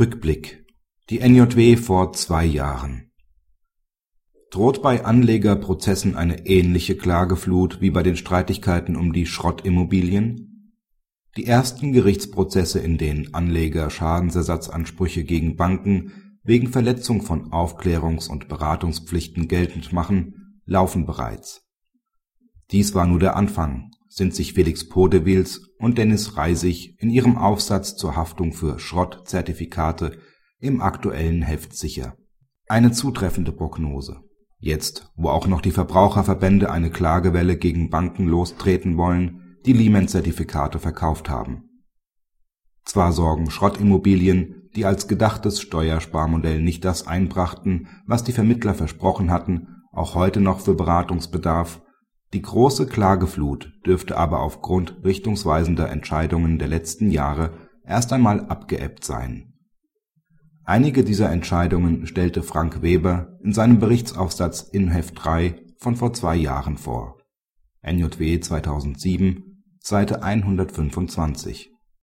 Rückblick Die NJW vor zwei Jahren Droht bei Anlegerprozessen eine ähnliche Klageflut wie bei den Streitigkeiten um die Schrottimmobilien? Die ersten Gerichtsprozesse, in denen Anleger Schadensersatzansprüche gegen Banken wegen Verletzung von Aufklärungs - und Beratungspflichten geltend machen, laufen bereits. Dies war nur der Anfang, sind sich Felix Podewils und Dennis Reisig in ihrem Aufsatz zur Haftung für Schrott-Zertifikate im aktuellen Heft sicher. Eine zutreffende Prognose. Jetzt, wo auch noch die Verbraucherverbände eine Klagewelle gegen Banken lostreten wollen, die Lehman-Zertifikate verkauft haben. Zwar sorgen Schrottimmobilien, die als gedachtes Steuersparmodell nicht das einbrachten, was die Vermittler versprochen hatten, auch heute noch für Beratungsbedarf die große Klageflut dürfte aber aufgrund richtungsweisender Entscheidungen der letzten Jahre erst einmal abgeebbt sein. Einige dieser Entscheidungen stellte Frank Weber in seinem Berichtsaufsatz in Heft 3 von vor zwei Jahren vor (NJW 2007, Seite 125